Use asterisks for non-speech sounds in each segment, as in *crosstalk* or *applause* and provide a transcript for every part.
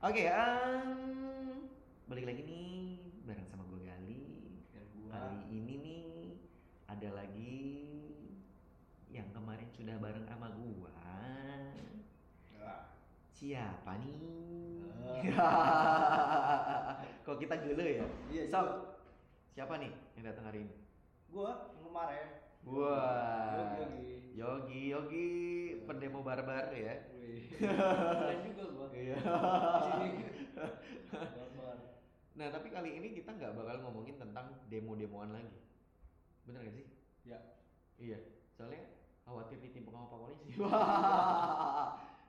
Oke, em, balik lagi nih bareng sama gue Gali. Dan gua Kali ini nih ada lagi yang kemarin sudah bareng sama gua. Enggak. Siapa nih? Ah. *laughs* Kok kita gele ya? Iya, juga. siapa nih yang datang hari ini? Gua yang kemarin. Wah. Yogi, Yogi. Yogi, Yogi, pendemo barbar ya. Wih. Juga gua. Iya. Gambar. Nah, tapi kali ini kita nggak bakal ngomongin tentang demo-demoan lagi. Bener gak sih? Ya. Iya. Soalnya khawatir ditimpuk sama Pak Polisi. *laughs*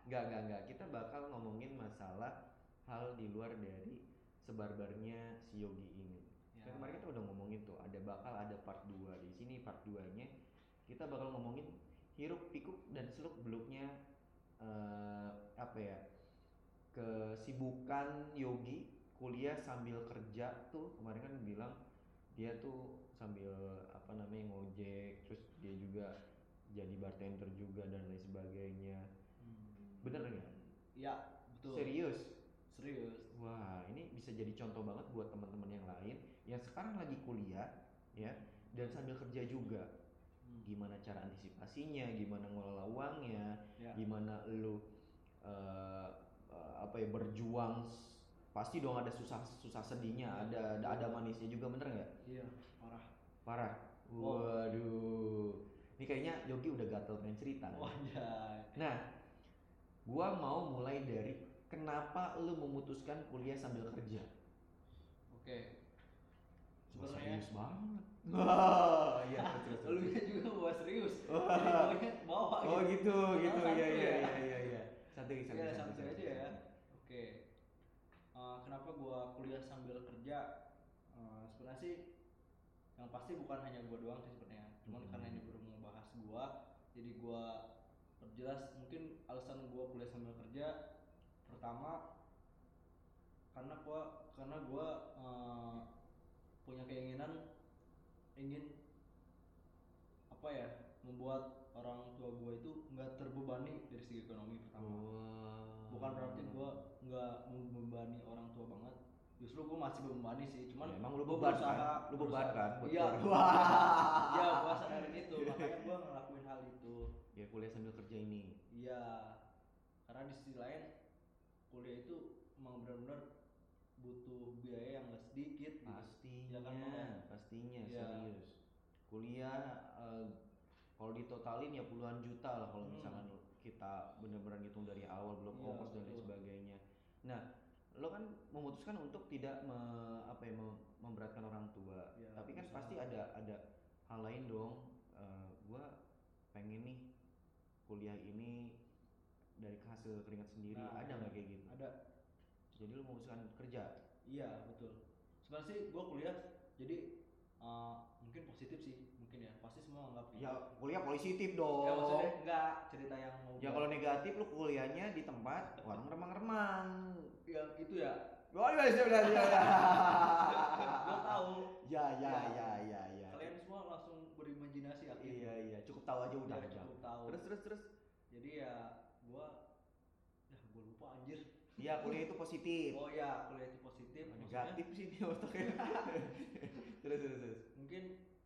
Nggak, nggak, nggak. Kita bakal ngomongin masalah hal di luar dari sebarbarnya si Yogi ini. Ya. Kan kemarin kita udah ngomongin tuh, ada bakal ada part 2 di sini part 2-nya kita bakal ngomongin hiruk pikuk dan seluk beluknya eh, apa ya? kesibukan Yogi kuliah sambil kerja tuh kemarin kan bilang dia tuh sambil apa namanya ngojek terus dia juga jadi bartender juga dan lain sebagainya Hmm. bener nggak Iya, betul. serius Serius. wah ini bisa jadi contoh banget buat teman-teman yang lain yang sekarang lagi kuliah ya dan sambil kerja juga Hmm. gimana cara antisipasinya gimana ngelola uangnya Ya. gimana lu eh, eh, apa ya berjuang pasti dong ada susah susah sedihnya ada ada, ada manisnya juga bener nggak Iya, parah. parah Oh. waduh ini kayaknya Yogi udah gatel pengen cerita. Wajah. nah gua mau mulai dari kenapa lu memutuskan kuliah sambil kerja Oke. Serius banget wah iya terus terus, lu juga gua serius. Bawanya bawa oh gitu gitu Santai ya ya ya. ya ya ya santai santai Ya, santai aja ya. Oke. Eh, kenapa gua kuliah sambil kerja? Eh, sebenarnya sih yang pasti bukan hanya gua doang sih sebenarnya. Cuman Hmm. karena ini baru mau bahas gua, jadi gua perjelas mungkin alasan gua kuliah sambil kerja pertama karena gua karena gua eh, punya keinginan ingin apa ya membuat orang tua gua itu nggak terbebani dari segi ekonomi pertama. Wah. bukan berarti gua nggak membebani orang tua banget. Justru gua masih membebani sih cuman Ya, emang lu beban kan? Lu beban kan iya iya gua *laughs* sadarin itu makanya gua ngelakuin hal itu. Ya kuliah sambil kerja ini. Iya. Karena di sisi lain kuliah itu emang benar-benar butuh biaya yang nggak sedikit gitu. pastinya Ya kan, Bang, ya? pastinya Iya. serius. Kuliah eh, kalau ditotalin ya puluhan juta lah kalau Hmm. misalkan kita bener-bener ngitung dari awal belum Iya, ongkos dan lain sebagainya. Nah lo kan memutuskan untuk tidak me- apa ya mem- memberatkan orang tua. Iya, tapi kan pasti ada ada hal lain dong. Eh, gua pengen nih kuliah ini dari hasil keringat sendiri. Nah, ada nggak kayak gitu? ada jadi lo memutuskan kerja Iya betul. Sebenarnya sih gue kuliah jadi uh, mungkin positif sih mungkin ya pasti semua anggap gitu. ya kuliah positif dong Ya, maksudnya enggak cerita yang mau Ya gua- kalau negatif lu kuliahnya di tempat warung remang-remang. yang itu ya Oh iya iya iya iya. *laughs* gue tahu. Ya ya ya ya ya. Kalian semua langsung berimajinasi ya. Iya iya cukup tahu aja udah Iya, cukup tahu. Terus terus terus. Jadi ya gue ya gue lupa anjir. Iya kuliah itu positif. Oh ya kuliah itu positif. Negatif sih ini otaknya. *laughs* terus terus terus. mungkin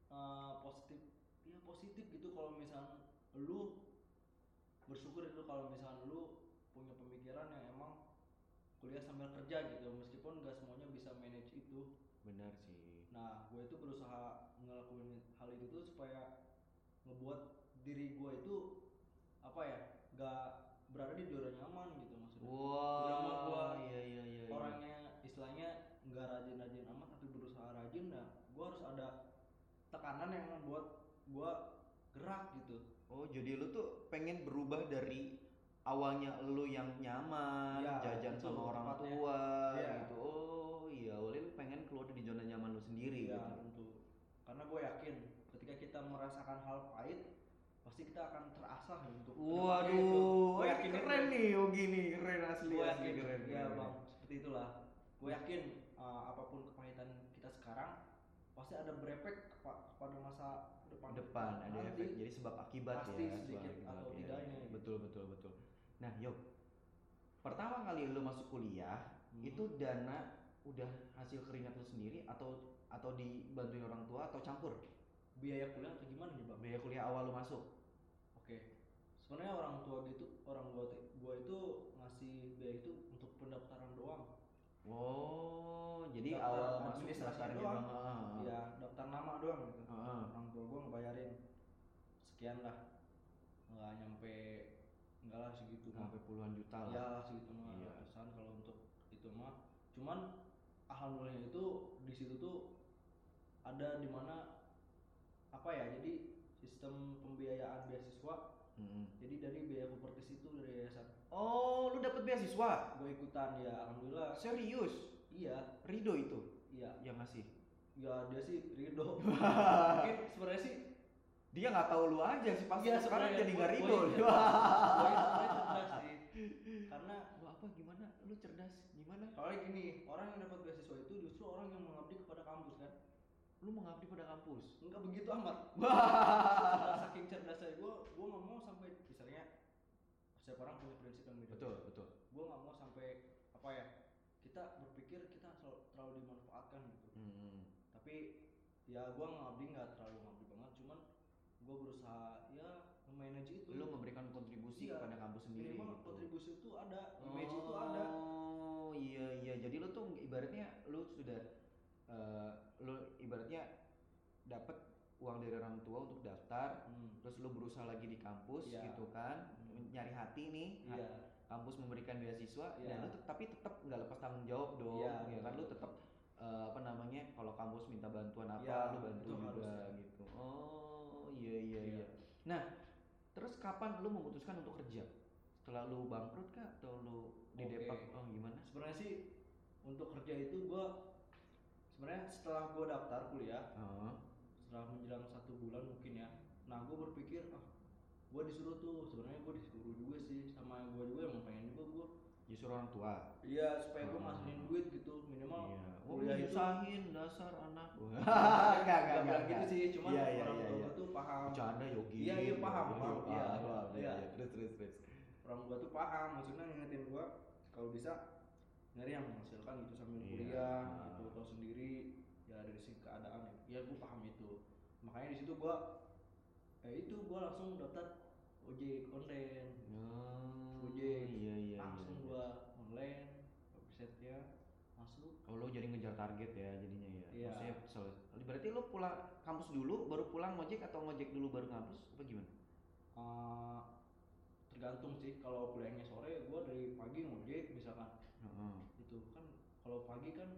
uh, positif ya positif gitu kalau misalnya lu bersyukur itu kalau misalnya lu punya pemikiran yang emang kuliah sambil kerja gitu meskipun gak semuanya bisa manage itu Benar sih. nah gue itu berusaha ngelakuin hal itu tuh supaya ngebuat diri gue itu apa ya gak berada di zona nyaman gitu maksudnya Udah mah gua iya iya iya. iya. orangnya istilahnya nggak rajin-rajin amat tapi berusaha rajin nah gue harus ada tekanan yang membuat gue gerak gitu Oh, jadi lu tuh pengen berubah dari awalnya lu yang nyaman, Iya, jajan betul, sama orang tepatnya. tua Iya. gitu. Oh, iya, awalnya lu pengen keluar dari zona nyaman lu sendiri ya gitu. tentu karena gue yakin ketika kita merasakan hal pahit pasti kita akan terasah untuk ke depannya itu. Waduh, Gua ini yakin keren itu. nih Yogi nih, keren asli gue asli yakin keren. ya keren. bang gue yakin uh, apa pun kepahitan kita sekarang pasti ada berefek kepada masa depan depan ada nanti. efek jadi sebab akibat pasti ya sedikit sebab atau akibat, ya. tidaknya gitu. betul betul betul nah Yok pertama kali lu masuk kuliah Hmm. itu dana udah hasil keringat lu sendiri atau atau dibantuin orang tua atau campur biaya kuliah atau gimana nih bang biaya kuliah awal lu masuk oke sebenarnya orang tua gitu orang tua gua itu ngasih biaya itu untuk pendaftaran doang oh jadi Daftar awal masuk daftarnya doang. ah. ya daftar nama doang gitu Heeh. orang tua gua ngebayarin sekian lah nggak nyampe enggak lah segitu mah sampai puluhan juta lah ya segitu mah Iya. ratusan kalau untuk itu mah cuman alhamdulillah itu di situ tuh ada di mana apa ya jadi sistem pembiayaan beasiswa Mm-mm. jadi dari biaya propertis itu dari yayasan oh lu dapet beasiswa? Gue ikutan ya alhamdulillah. Serius? Iya. Rido itu? Iya. Yang ngasih ya dia sih ridho *laughs* mungkin sebenarnya sih dia nggak tahu lu aja sih pasti Iya, sekarang jadi nggak Rido. sih? Karena Lu apa gimana? Lu cerdas gimana? Soalnya gini orang yang dapat beasiswa itu justru orang yang mengabdi kepada kampus kan? Lu mengabdi pada kampus? Enggak begitu amat. *laughs* Saking cerdasnya gue gue nggak mau sampai misalnya setiap orang punya betul betul gue nggak mau sampai apa ya kita berpikir kita terlalu, terlalu dimanfaatkan gitu Hmm. tapi ya gue ngabdi nggak terlalu ngabdi banget cuman gue berusaha ya manage itu lu memberikan kontribusi Iya. kepada kampus sendiri minimal gitu. kontribusi itu ada image itu ada Oh iya iya jadi lu tuh ibaratnya lu sudah eh, lu ibaratnya dapat uang dari orang tua untuk daftar Hmm, terus lu berusaha lagi di kampus Iya. gitu kan Hmm. nyari hati nih iya kampus memberikan beasiswa Iya. dan lu tapi tetap nggak lepas tanggung jawab dong Iya, ya kan lu tetap eh, apa namanya kalau kampus minta bantuan apa Iya, lu bantu juga harus, ya. gitu oh iya iya Iya. iya nah terus kapan lu memutuskan untuk kerja setelah lu bangkrut kah atau lu di. Depak oh gimana sebenarnya sih untuk kerja itu gue sebenarnya setelah gue daftar kuliah Heeh. setelah menjelang satu bulan mungkin ya nah gue berpikir ah gue disuruh tuh sebenarnya gue disuruh juga sih sama gue juga yang pengen juga gue justru orang tua iya supaya gue Hmm. ngasihin duit gitu minimal iya oh kuliah itu nyusahin dasar anak *laughs* enggak enggak bilang enggak gitu sih cuman Iya, iya, orang iya, tua iya. gue tuh paham bercanda yogi Iya, iya, paham, paham. Iya, iya. terus terus terus orang tua tuh paham maksudnya ngingetin gue kalau bisa nyari yang menghasilkan gitu sambil Iya. kuliah Ah. gitu tahu sendiri ya dari segi keadaan ya gue paham itu makanya di situ gue ya itu gue langsung daftar ojek online Oh, Gojek. iya iya langsung iya. gue online websitenya masuk Oh lo jadi ngejar target ya jadinya ya. Iya. Maksudnya sel- berarti lo pulang kampus dulu baru pulang ngojek atau ngojek dulu baru kampus apa gimana? Eh, tergantung sih kalau kuliahnya sore gue dari pagi ngojek misalkan Heeh. itu kan kalau pagi kan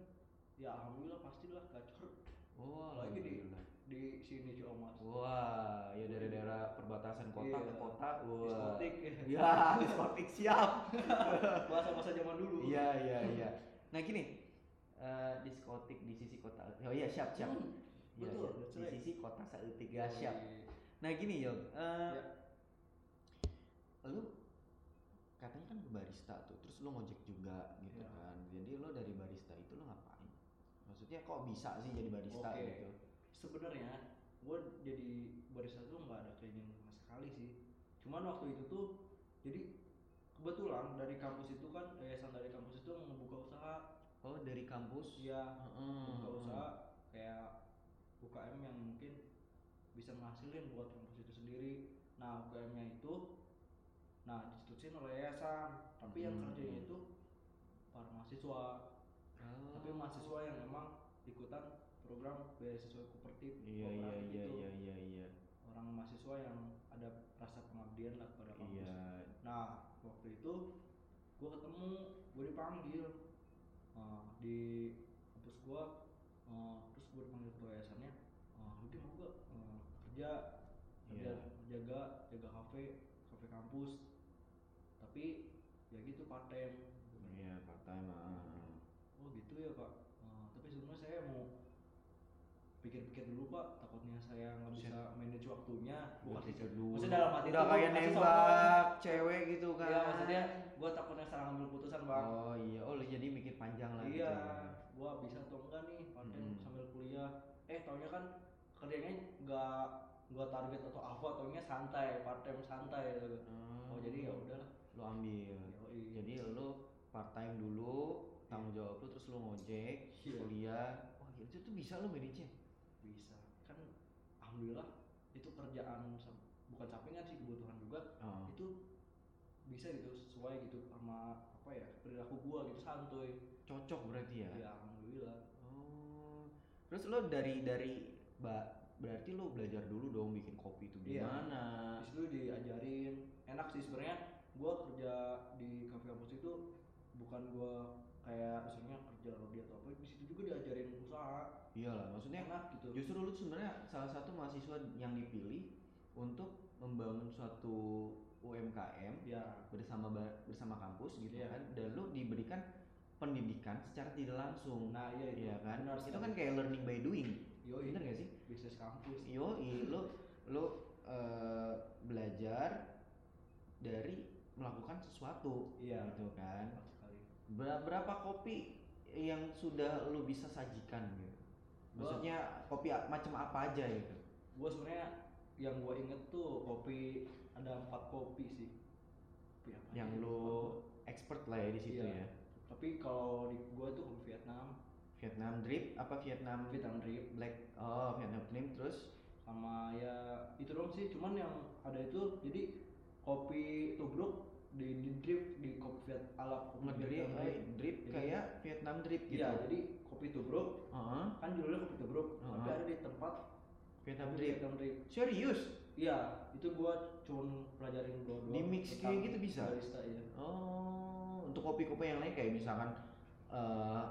ya alhamdulillah pastilah gacor Wah, Lagi di-. Di sini Ciomas Wah, ya dari daerah perbatasan kota Iya. ke kota. Wah. diskotik Ya, *laughs* diskotik siap. *laughs* bahasa masa zaman dulu Iya, iya, *laughs* iya. Nah, gini. eh, diskotik di sisi kota. Oh iya, siap, siap. Hmm, Iya, betul, that's Di sisi kota saeutik ya, siap. Nah gini Yong, eh, Ya. lu katanya kan barista tuh, terus lu ngojek juga gitu Ya. kan. Jadi lu dari barista itu lu ngapain? Maksudnya kok bisa sih jadi barista Oke. gitu? Sebenarnya gue jadi barista tuh nggak ada keinginan sama sekali sih cuman waktu itu tuh jadi kebetulan dari kampus itu kan yayasan dari kampus itu membuka usaha Oh dari kampus? ya Heeh, buka usaha kayak UKM yang mungkin bisa menghasilin buat kampus itu sendiri nah UKM-nya itu nah dicetusin oleh yayasan tapi yang Hmm. kerjanya itu para mahasiswa Oh. tapi mahasiswa yang memang ikutan program beasiswa kooperatif Iya iya iya itu. iya iya iya. orang mahasiswa yang ada rasa pengabdian lah pada kampus Iya. nah waktu itu gue ketemu gue dipanggil uh, di kampus gue uh, terus gue dipanggil ke yayasannya uh, mau gak uh, kerja kerja Iya. jaga jaga kafe kafe kampus tapi ya gitu part time Iya part time. ah. oh gitu ya pak Uh, tapi sebenarnya saya mau pikir-pikir dulu pak takutnya saya nggak bisa manage waktunya bukan sih Pikir dulu. maksudnya dalam hati Udah kayak nembak cewek gitu kan. Iya maksudnya gue takutnya salah ngambil keputusan bang. Oh iya, oh lu jadi mikir panjang lah gitu iya, ya. gue bisa atau enggak nih time Mm-mm. sambil kuliah. Eh taunya kan kerjanya nggak nggak target atau apa, taunya santai, part time santai gitu. Oh jadi ya udah. lu ambil Yoi. jadi lu part time dulu tanggung jawab lu terus lu ngojek Iya. kuliah wah itu tuh bisa lu manage bisa kan alhamdulillah itu kerjaan bukan sampingan sih kebutuhan juga oh. itu bisa gitu sesuai gitu sama apa ya perilaku gua gitu santuy. Cocok berarti ya? Ya alhamdulillah. Oh. Terus lu dari dari ba- berarti lu belajar dulu dong bikin kopi itu Iya. gimana? Di situ diajarin. Enak sih sebenarnya gua kerja di cafe kampus itu bukan gua kayak misalnya kerja rodi atau apa di situ juga diajarin usaha. Iyalah maksudnya enak gitu. justru lu sebenarnya salah satu mahasiswa yang dipilih untuk membangun suatu UMKM ya bersama bersama kampus gitu Iya. kan dan lu diberikan pendidikan secara tidak langsung. Nah iya itu. Iya kan? Benar itu kan kayak learning by doing. Yoi, bener gak sih? Bisnis kampus. Yo lu lu eh, belajar dari melakukan sesuatu. Iya. gitu kan berapa kopi yang sudah lu bisa sajikan gitu? Gua- maksudnya kopi macam apa aja gitu? Gua sebenarnya yang gua inget tuh kopi ada empat kopi sih. Kopi apa yang aja, lu expert lah ya di situ Iya. ya? Tapi kalau di gua tuh kopi Vietnam. Vietnam drip apa Vietnam Vietnam drip. black? Oh Vietnam drip terus? Sama ya itu dong sih. Cuman yang ada itu jadi kopi tubruk di, di drip di kopi Viet ala kopi ngedrip Vietnam eh, drip drip Jadi- kayak Vietnam drip gitu. iya jadi kopi tubruk. Heeh, kan judulnya kopi tubruk tapi Heeh. ada di tempat Vietnam kopi drip. Vietnam drip. Serius? Iya itu gua cuman pelajarin dua dua Di mix kayak gitu bisa? barista iya. Oh untuk kopi-kopi yang lain kayak misalkan eh,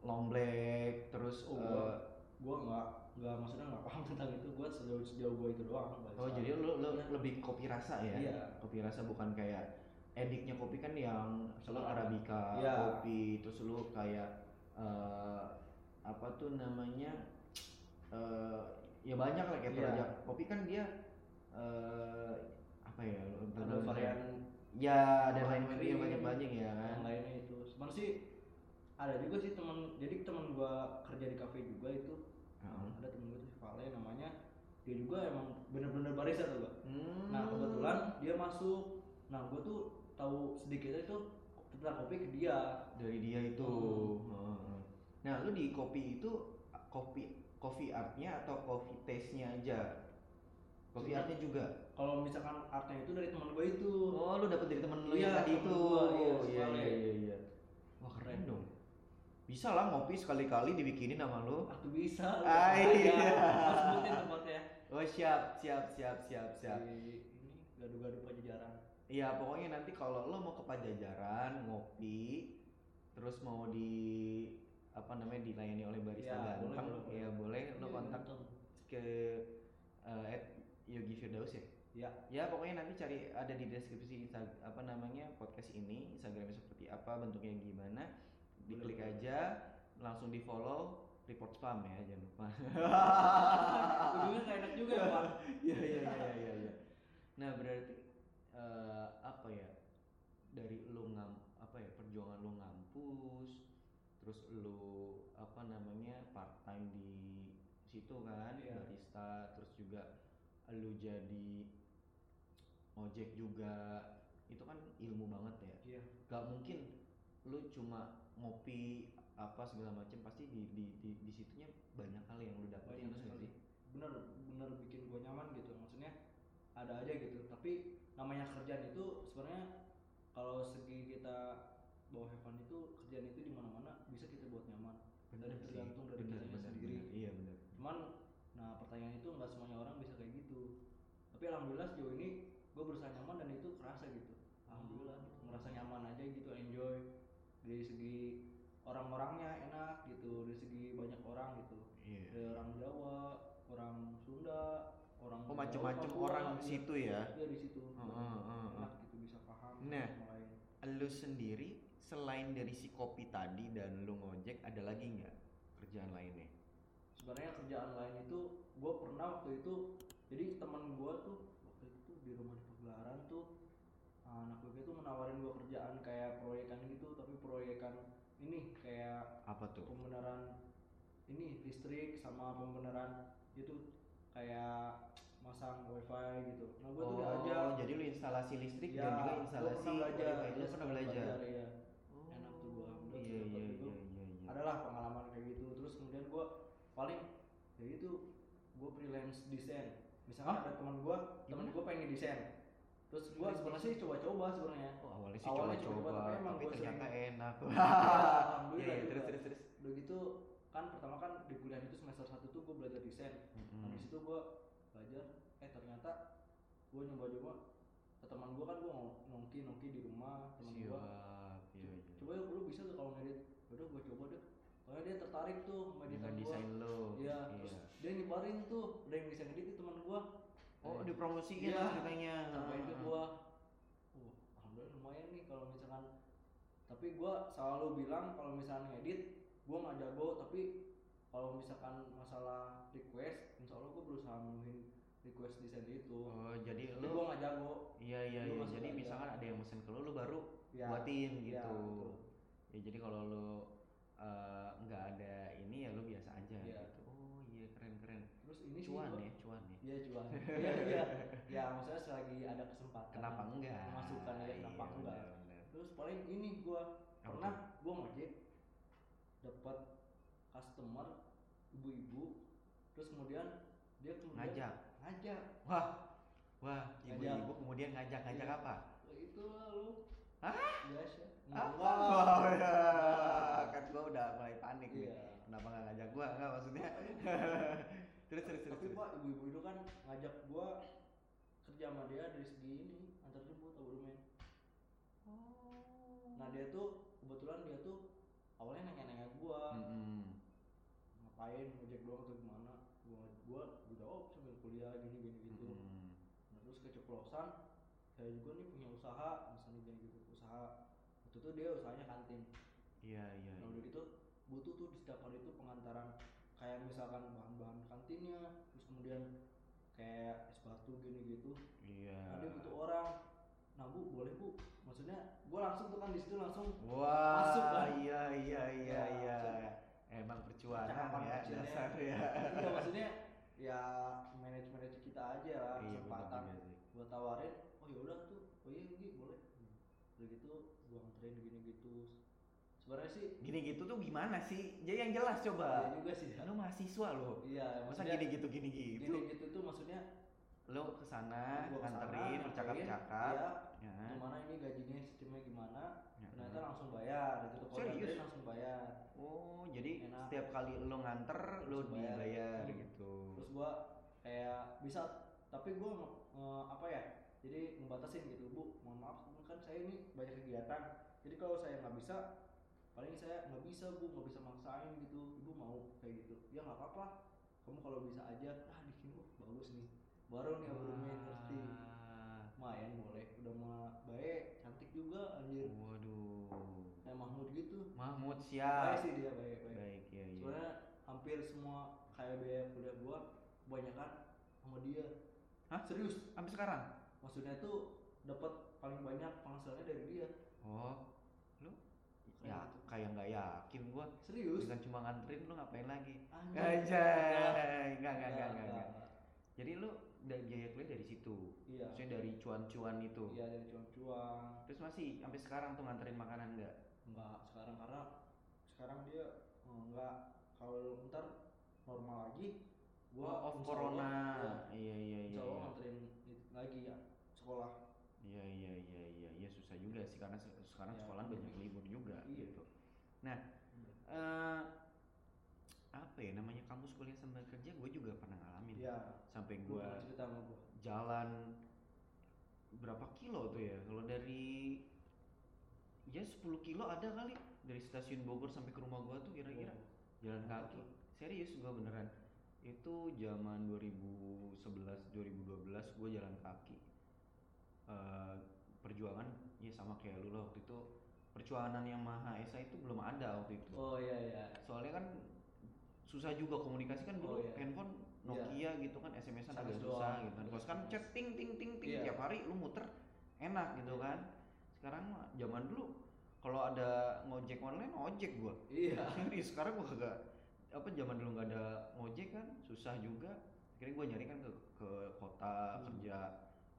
long black terus Oh, eh, gua- gua nggak nggak maksudnya nggak paham tentang itu. Gua sejauh sejauh gua itu doang oh jadi lu, lu Iya. lebih kopi rasa ya? Iya. kopi rasa bukan kayak ediknya kopi kan yang lu Sama- arabica Iya. kopi terus lu kayak eh, apa tuh namanya eh, ya banyak lah kayak Iya. Toraja kopi kan dia eh, apa ya ada varian ya Warna lain kering. yang banyak banyak ya kan lainnya itu cuman sih ada juga sih teman jadi teman gua kerja di cafe juga itu Heeh. ada temen gua tuh Vale namanya dia juga emang bener-bener barista tuh gua Hmm. nah kebetulan dia masuk nah gua tuh tahu sedikitnya itu tentang kopi ke dia. Dari dia itu. Hmm. Nah lu di kopi itu kopi coffee artnya atau coffee taste nya aja Cuma- artnya juga? kalau misalkan artnya itu dari teman gua itu. Oh lu dapet dari temen lu Iya, yang tadi itu. gua, iya, si iya iya iya iya. Wah keren dong. Bisa lah ngopi sekali-kali dibikinin sama lu. Aku bisa. Ah, aja. iya. Harus tempatnya. Oh siap siap siap siap. Siap ini gadu-gadu pajajaran Iya pokoknya nanti kalau lo mau ke Pajajaran ngopi terus mau di apa namanya dilayani oleh barista boleh, ganteng boleh, boleh. ya boleh lo Iya, kontak ganteng. ke eh, at Yogi Firdaus ya ya ya pokoknya nanti cari ada di deskripsi Insta- apa namanya podcast ini Instagramnya seperti apa bentuknya gimana diklik Boleh, aja langsung di follow report spam ya jangan lupa *laughs* nggak enak juga ya pak *laughs* Iya iya iya iya iya. Nah berarti eh, apa ya dari lu ngam apa ya perjuangan lu ngampus terus lu apa namanya part time di situ kan Iya. barista terus juga lu jadi ojek juga. Itu kan ilmu banget ya. Iya. Gak mungkin lu cuma ngopi apa segala macam pasti di di di, di situnya banyak hal yang lu dapetin terus sih? bener bener bikin gue nyaman gitu. Maksudnya ada aja gitu. Tapi namanya kerjaan itu sebenarnya kalau segi kita bawa heaven itu kerjaan itu di mana mana bisa kita buat nyaman. Bener dan sih. tergantung dari Bener, kitanya bener, sendiri. bener. iya bener cuman nah pertanyaan itu nggak semuanya orang bisa kayak gitu. Tapi alhamdulillah sejauh ini gue berusaha nyaman dan itu kerasa gitu. Alhamdulillah gitu. ngerasa nyaman aja gitu enjoy. Dari segi orang-orangnya enak gitu dari segi banyak orang gitu. Iya. Dari orang Jawa orang Sunda orang Oh macam-macam Papua, orang di iya. situ ya. iya di situ gitu bisa paham satu Nah. Lu sendiri selain dari si kopi tadi dan lu ngojek ada lagi nggak kerjaan lainnya? sebenarnya kerjaan lain itu gue pernah waktu itu jadi teman gue tuh waktu itu di rumah di pagelaran tuh ah, anak gue tuh menawarin gue kerjaan kayak proyekan gitu tapi proyekan ini kayak Apa tuh? pembenaran ini listrik sama pembenaran itu kayak masang wifi gitu nah gue oh, tuh diajak jadi lu instalasi listrik ya, dan juga gua instalasi pernah belajar wifi. Lu Iya, pernah belajar? iya. Oh, Enak tuh gua, udah Iya iya iya iya. iya. adalah pengalaman kayak gitu terus kemudian gue paling ya itu gue freelance desain misalnya Hah? ada teman gue teman gue pengen desain terus gue sebenarnya sih coba-coba sebenarnya Oh, awalnya sih Awalnya coba-coba, tapi emang tapi gua ternyata sering- enak. *laughs* Ya, Iya, alhamdulillah iya, juga. terus terus terus. udah gitu kan pertama kan di kuliah itu semester satu tuh gue belajar desain nah di Mm-mm. situ gue belajar gue nyoba-nyoba ke teman gue kan gue nongki nongki di rumah teman gue iya iya. coba ya lu bisa tuh kalau ngedit udah gue coba deh soalnya dia tertarik tuh sama editan gue desain lo. Iya, terus dia nyebarin tuh, ada yang bisa ngedit itu teman gua. Oh, Eh, dipromosiin Iya. ceritanya. Sampai ke gua. Uh, alhamdulillah lumayan nih kalau misalkan tapi gua selalu bilang kalau misalkan ngedit gua nggak jago tapi kalau misalkan masalah request insya Allah gua berusaha memenuhi request desain itu Oh, jadi lu gua nggak jago Iya iya iya. Jadi aja. misalkan ada yang mesen ke lu, lu baru ya buatin ya, gitu. betul. Ya jadi kalau lu eh, nggak ada ini ya lu biasa aja Iya. gitu. Oh iya keren keren. terus ini sih Cuan gua- ya cuan ya. iya cuan *laughs* iya iya ya maksudnya selagi ada kesempatan Kenapa enggak? Masukan ya, kenapa Iya, enggak? bener, bener. terus paling ini gua pernah gua ngojek dapat customer ibu-ibu terus kemudian dia kemudian Ngajak. Ngajak Wah. Wah, Ngajak. ibu-ibu kemudian ngajak-ngajak Iya. apa? "Lah, itu lah lu Hah? biasa Apa? Oh, ya. Kan gua udah mulai panik nih. iya Kenapa nggak ngajak gua? Enggak maksudnya. *laughs* terus terus terus. tapi pak ibu-ibu itu kan ngajak gua kerja sama dia dari segi ini antar jemput abodemen nah dia tuh kebetulan dia tuh awalnya nanya-nanya gua Mm-mm. ngapain ngojek doang atau gimana gua gua gua jawab sambil kuliah gini gini gitu Mm-mm. Nah, terus keceplosan saya juga nih punya usaha misalnya gini gitu usaha waktu itu dia usahanya kantin Iya iya. nah iya. udah gitu butuh tuh di setiap hari itu pengantaran kayak misalkan bahan-bahan kantinnya terus kemudian kayak es batu gini gitu Iya. nah dia butuh orang nah bu boleh bu maksudnya gua langsung tuh kan di situ langsung Wah, Masuk kan? iya iya iya Ya, iya. Emang Percakapan ya dasar ya. iya maksudnya ya manage manage kita aja lah Iya kesempatan benar gua tawarin oh ya udah tuh oh iya Gi, boleh udah gitu gua nganterin gini gitu sebenarnya sih Gini gitu tuh gimana sih? Jadi yang jelas iya coba. juga sih ya. Lu mahasiswa lo. iya Masa gini gitu gini gitu? gini gitu tuh maksudnya Lo ke sana gua ke sana, nganterin, bercakap-cakap. iya, Ya. gimana ini gajinya sistemnya gimana Ya. ternyata langsung bayar gitu kalau Serius? langsung bayar Oh, jadi Enak. setiap kali lo nganter lo Langsung dibayar Hmm. gitu. terus gua kayak bisa tapi gua nge- apa ya jadi ngebatasin gitu bu mohon maaf kan saya ini banyak kegiatan jadi kalau saya nggak bisa paling saya nggak bisa bu nggak bisa maksain gitu ibu mau kayak gitu ya nggak apa-apa kamu kalau bisa aja ah di sini oh, bagus nih baru nih abodemen ngerti Wah. lumayan boleh udah mah baik cantik juga anjir Waduh. kayak Mahmud gitu Mahmud baik siap. sih dia baik baik Baik ya iya. soalnya hampir semua kayak kuliah gua kebanyakan sama dia Hah? serius Sampai sekarang? maksudnya tuh dapat paling banyak penghasilannya dari dia Oh, lu Kayak ya gitu. kayak nggak yakin gua serius dengan cuma nganterin lu ngapain lagi? Anjay, enggak enggak enggak Enggak, enggak. enggak, enggak. Jadi lu dari biaya kuliah dari situ. iya Maksudnya dari cuan-cuan itu. iya dari cuan-cuan Terus masih sampai sekarang tuh nganterin makanan enggak? enggak sekarang karena sekarang dia eh, enggak kalau ntar normal lagi gua off corona. Iya iya ya, iya. insya Allah Iya nganterin lagi ya sekolah iya iya iya iya iya susah juga sih karena se- sekarang Iya. sekolah banyak libur juga Iya. gitu. Nah, eh apa ya namanya kampus kuliah sambil kerja gue juga pernah ngalamin. iya Sampai gua gue jalan berapa kilo tuh ya kalau dari ya 10 kilo ada kali dari stasiun Bogor sampai ke rumah gua tuh kira-kira Oh. jalan kaki serius gua beneran itu zaman 2011 2012 gua jalan kaki. Eh, perjuangan ya sama kayak lu lah waktu itu. Perjuangan yang Maha Esa itu belum ada waktu itu. Oh iya iya. Soalnya kan susah juga komunikasi kan dulu. Oh, iya. handphone Nokia gitu kan SMS-an agak susah doang. gitu kan. Kalau sekarang chat ting ting ting ting. Iya. tiap hari lu muter enak gitu Iya. kan. Sekarang mah zaman dulu kalau ada ngojek online ojek gua. Iya. *laughs* Serius, sekarang gua kagak apa zaman dulu nggak ada ngojek kan? Susah juga. Akhirnya gue nyari kan ke ke kota Hmm. kerja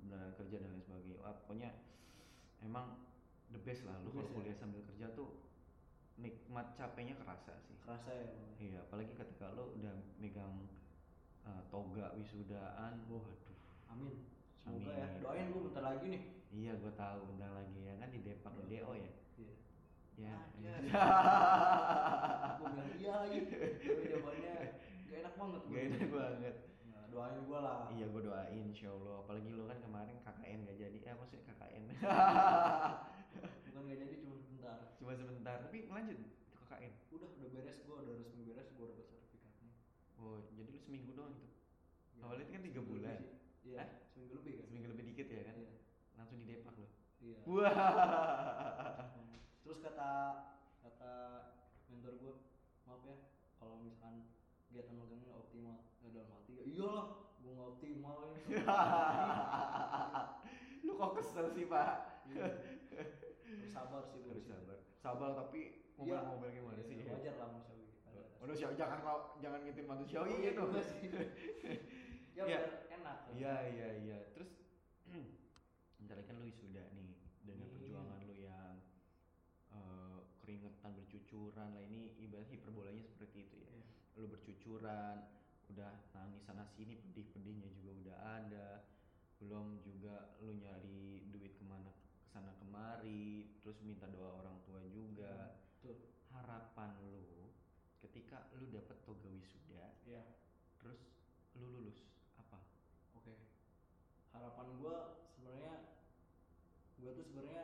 beneran kerja dan lain sebagainya. Wah, pokoknya emang the best lah. Lu kalau best ya? kuliah sambil kerja tuh nikmat capeknya kerasa sih. Kerasa ya iya apalagi ketika lo udah megang uh, toga wisudaan waduh. Amin. Semoga ya. Amin. doain gue bentar lagi nih. Iya gue tahu bentar lagi ya. Kan di Depak di DO ya Iya. ya. *laughs* gue bilang iya lagi tapi jawabannya gak enak banget gak enak banget. Nah, doain gue lah. Iya gue doain insya Allah apalagi lo kan kemarin KKN gak jadi. Eh maksudnya KKN *laughs* bukan gak jadi cuma sebentar. Cuma sebentar. Tapi lanjut itu KKN udah udah beres gue udah resmi beres gue dapat sertifikatnya. Oh jadi lu seminggu doang itu? Ya, Awalnya itu kan tiga bulan. iya Hah? seminggu lebih kan? Seminggu lebih dikit ya kan? Iya. Langsung di Depak lo iya. Wah *laughs* terus kata kata mentor gue maaf ya kalau misalkan kegiatan magangnya nggak optimal. Ya dalam hati ya iyalah gue nggak optimal ini *laughs* lu kok kesel sih pak? Iya. harus sabar sih harus sabar. Sabar tapi Iya. ngomel-ngomel gimana Iya, sih wajar lah manusiawi manusia jangan kau- jangan ngitin manusiawi iya gitu *laughs* ya Iya. biar enak. Iya iya iya. Terus *clears throat* bentar lagi kan lu wisuda nih dengan Amin. perjuangan lu yang eh, keringetan bercucuran lah ini ibarat hiperbolanya seperti itu ya Iya. lu bercucuran udah nangis sana sini pedih-pedihnya juga udah ada belum juga lu nyari duit ke mana ke sana kemari terus minta doa orang tua juga Betul. harapan lu ketika lu dapet toga wisuda Iya. terus lu lulus apa Oke. Harapan gue sebenarnya gue tuh sebenarnya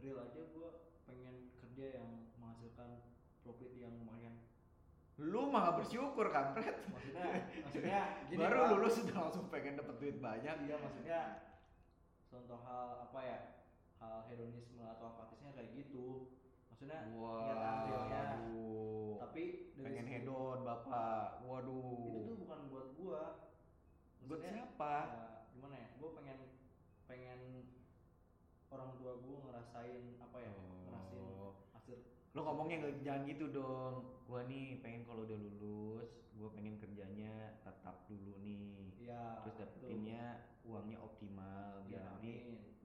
real aja gue pengen kerja yang menghasilkan profit yang lumayan. lu mah gak bersyukur kampret Maksudnya maksudnya *laughs* gini baru Pak. lulus udah langsung pengen dapet duit banyak Iya maksudnya contoh hal apa ya hal hedonisme atau apatisnya kayak gitu. Maksudnya kegiatan realnya. waduh Tapi dari pengen segi- hedon bapak waduh itu tuh bukan buat gua buat siapa ya, gimana ya gua pengen pengen orang tua gua ngerasain apa ya Oh. Lo ngomongnya nggak jangan gitu dong. Gua nih pengen kalau udah lulus gua pengen kerjanya tetap dulu nih. Ya terus dapetinnya uangnya optimal. Biar ya nanti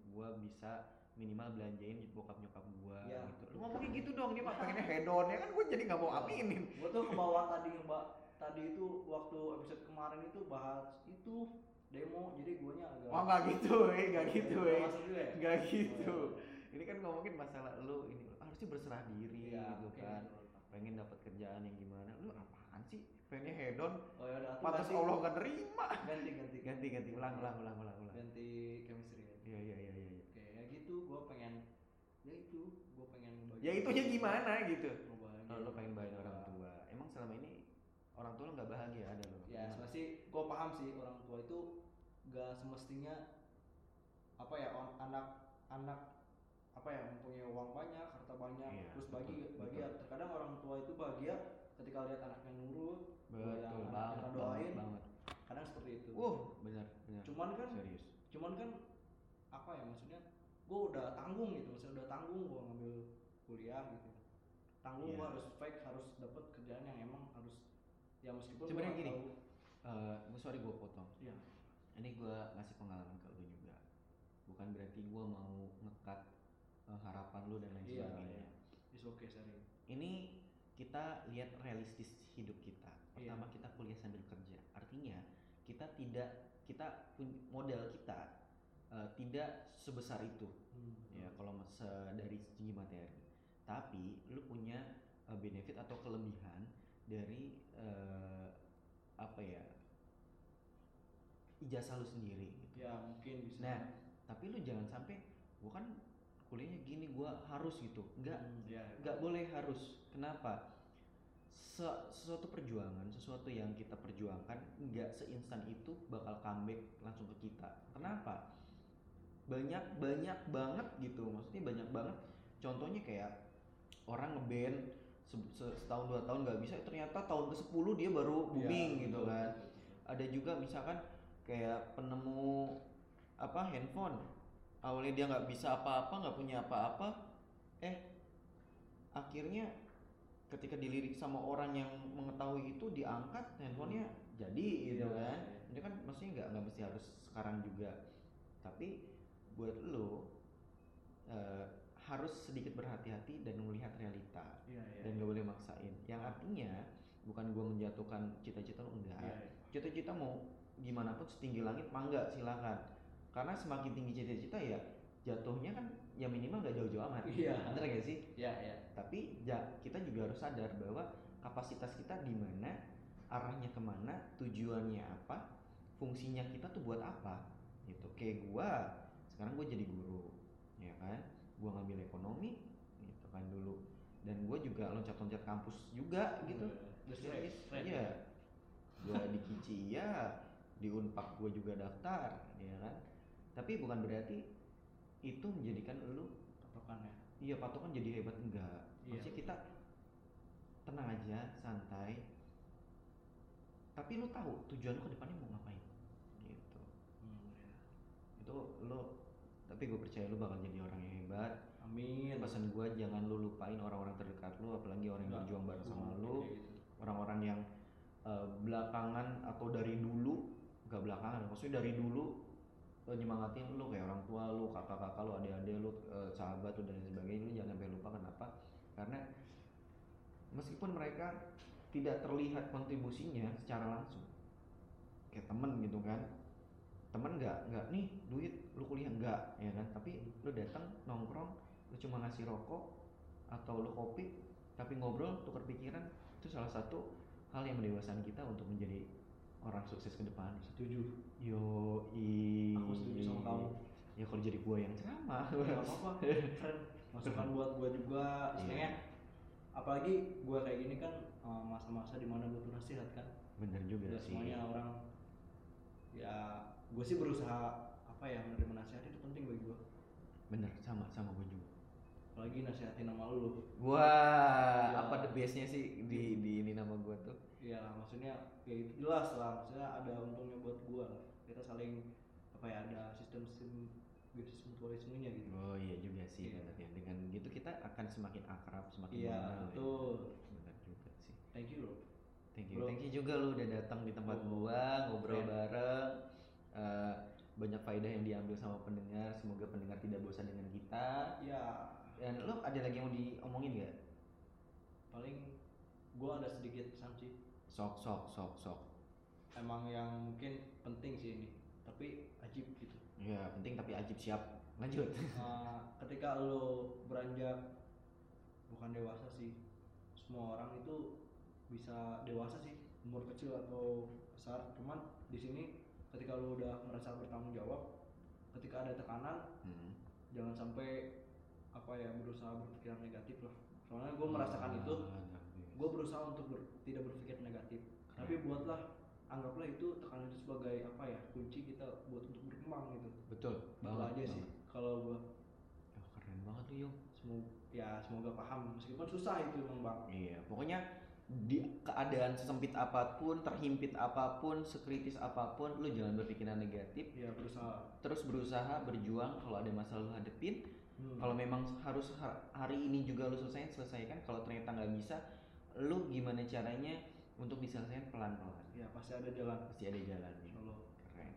gua bisa minimal belanjain bokap nyokap gua Iya, gitu. Betul. lu ngomongnya gitu dong dia mah pengennya *laughs* hedon ya kan gua jadi nggak mau Iya. aminin. Gua tuh ke bawah tadi mbak. Tadi itu waktu episode kemarin itu bahas itu demo. Jadi guanya agak oh nggak gitu eh. Nggak gitu eh. ya? nggak gitu. Oh, iya. ini kan ngomongin masalah lu ini harusnya berserah diri Iya, gitu oke, kan. Pengen dapat kerjaan yang gimana? Lu apaan sih? Pengennya hedon. Oh ya pantas ganti- Allah gak nerima. Ganti ganti. Ganti ganti. Ulang ulang ulang ulang ulang. Ganti chemistry ya. Iya iya iya iya iya. oke ya gitu. Gua pengen ya itu. Gua pengen ya itunya orang tua. gimana gitu kalau lu pengen orang bahagia tua. orang tua. emang selama ini orang tua lu nggak bahagia? Ada lo ya sih gue paham sih orang tua itu gak semestinya apa ya on- anak anak apa ya mempunyai uang banyak harta banyak Iya, terus bagi betul, bahagia betul. terkadang orang tua itu bahagia ketika lihat anaknya nurut betul yang anaknya banget ngedoain. banget banget kadang seperti itu uh benar benar cuman kan serius cuman kan apa ya maksudnya gue udah tanggung gitu maksudnya udah tanggung gue ngambil kuliah gitu tanggung Iya. gue harus fake harus dapat kerjaan yang emang harus ya meskipun Sebenarnya gini, tahu. Eh, gua sorry gue potong Iya. ini gua ngasih pengalaman ke lu juga bukan berarti gua mau ngekat eh, harapan lu dan lain Iya, sebagainya iya. It's okay, sorry. ini kita lihat realistis hidup kita. Iya. Pertama kita kuliah sambil kerja. Artinya kita tidak kita modal kita eh, tidak sebesar itu ya kalau se- dari segi materi. Tapi lu punya eh, benefit atau kelebihan dari eh, apa ya ijazah lu sendiri. Gitu. Ya mungkin bisa. Nah, tapi lu jangan sampai gua kan kuliahnya gini gua harus gitu. Enggak, Hmm, ya. nggak boleh harus. Kenapa? Se- sesuatu perjuangan sesuatu yang kita perjuangkan nggak seinstan itu bakal comeback langsung ke kita. Kenapa? Banyak banyak banget gitu. Maksudnya banyak banget. Contohnya kayak orang ngeband se- se- setahun dua tahun nggak bisa ternyata tahun ke 10 dia baru booming Ya, gitu kan. Ada juga misalkan kayak penemu apa handphone awalnya dia nggak bisa apa-apa nggak punya apa-apa eh akhirnya ketika dilirik sama orang yang mengetahui itu diangkat handphonenya jadi gitu Iya, kan iya. itu kan maksudnya nggak nggak mesti harus sekarang juga tapi buat lo eh, harus sedikit berhati-hati dan melihat realita Iya, iya. dan gak boleh maksain yang artinya bukan gua menjatuhkan cita-cita lo enggak Iya, iya. cita-cita mau gimana pun setinggi langit mangga silakan karena semakin tinggi cita-cita ya jatuhnya kan ya minimal gak jauh-jauh amat. Iya. bener gak sih? Iya, iya. tapi ja- kita juga harus sadar bahwa kapasitas kita di mana arahnya ke mana tujuannya apa fungsinya kita tuh buat apa gitu. Kayak gua sekarang gue jadi guru ya kan? Gua ngambil ekonomi gitu kan dulu. Dan gue juga loncat-loncat kampus juga gitu. Udah Serius, keren. iya. Gua di Kici iya. Di Unpak gue juga daftar ya kan tapi bukan berarti itu menjadikan lu Patokannya. Iya patokan jadi hebat enggak. Iya. Maksudnya kita tenang aja, santai. Tapi lu tahu tujuan lu ke depannya mau ngapain. Gitu. Hmm, iya. Itu lu tapi gue percaya lu bakal jadi orang yang hebat. Amin. Pesan gue jangan lu lupain orang-orang terdekat lu, apalagi orang yang berjuang bareng sama lu, gitu. orang-orang yang eh, belakangan atau dari dulu, gak belakangan, maksudnya dari dulu eh, nyemangatin lu kayak orang tua lu, kakak-kakak lu, adik-adik lu, eh, sahabat lu dan sebagainya, lu jangan sampai lupa kenapa? Karena meskipun mereka tidak terlihat kontribusinya secara langsung, kayak temen gitu kan, temen nggak nggak nih duit lu kuliah? Nggak ya kan, tapi lu datang nongkrong, lu cuma ngasih rokok atau lu kopi, tapi ngobrol tukar pikiran itu salah satu hal yang mendewasakan kita untuk menjadi orang sukses ke depan. Setuju. Yo i. Aku setuju sama kamu. Ya kalau jadi gua yang ceramah. Gak apa-apa. Keren. Masukan buat gua juga. Iya. Istilahnya apalagi gua kayak gini kan eh, masa-masa di mana butuh nasihat kan. Bener juga Udah sih. semuanya orang ya gue sih berusaha apa ya menerima nasihat itu penting bagi gua. Bener sama sama gua juga. Apalagi nasihatin nama lu. Wah, Iya. apa the bestnya sih di di ini nama gua tuh? Ya maksudnya ya itu jelas lah. Maksudnya ada untungnya buat gua lah. Kita saling apa ya ada sistem-sistem basis mutualismenya gitu. Oh iya juga sih Iya. bener ya. Dengan gitu kita akan semakin akrab, semakin Iya, mengenal ya. betul. Bener juga sih. Thank you bro. Thank you. Bro. Thank you juga lu udah datang di tempat Oh, gua, ngobrol keren. bareng. Eh, banyak faedah yang diambil sama pendengar. Semoga pendengar tidak bosan dengan kita. Ya Dan lu ada lagi yang mau diomongin gak? paling gua ada sedikit pesan sih. Sok sok sok sok. Emang yang mungkin penting sih ini. Tapi ajib gitu. Ya penting tapi ajib siap. Lanjut. Eh, *laughs* ketika lo beranjak bukan dewasa sih. Semua orang itu bisa dewasa sih umur kecil atau besar. Cuman di sini ketika lo udah merasa bertanggung jawab, ketika ada tekanan Hmm. jangan sampai apa ya berusaha berpikiran negatif lah soalnya gue merasakan itu Ah, gue berusaha untuk ber- tidak berpikir negatif tapi buatlah anggaplah itu tekanan itu sebagai apa ya kunci kita buat untuk berkembang gitu Betul. Banget, aja sih kalau gue Oh, keren banget tuh Yung. semoga ya semoga paham meskipun susah itu emang bang Iya, pokoknya di keadaan sesempit apa pun, terhimpit apa pun, sekritis apa pun, lu jangan berpikiran negatif. ya berusaha Terus berusaha berjuang kalau ada masalah lu hadepin. Hmm. Kalau memang harus ha- hari ini juga lu selesaiin, selesaikan. Kalau ternyata nggak bisa, lu gimana caranya untuk diselesaikan pelan-pelan. ya pasti ada jalan Pasti ada jalannya. insyaallah Keren.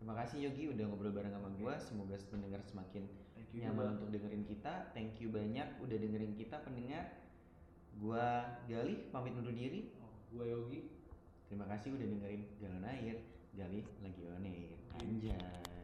Terima kasih Yogi udah ngobrol bareng sama gua. Semoga pendengar semakin nyaman juga. untuk dengerin kita. Thank you banyak udah dengerin kita pendengar. Gua Galih pamit undur diri. oh, gue Yogi Terima kasih udah dengerin Jalan Air. Galih lagi on air. Anjay.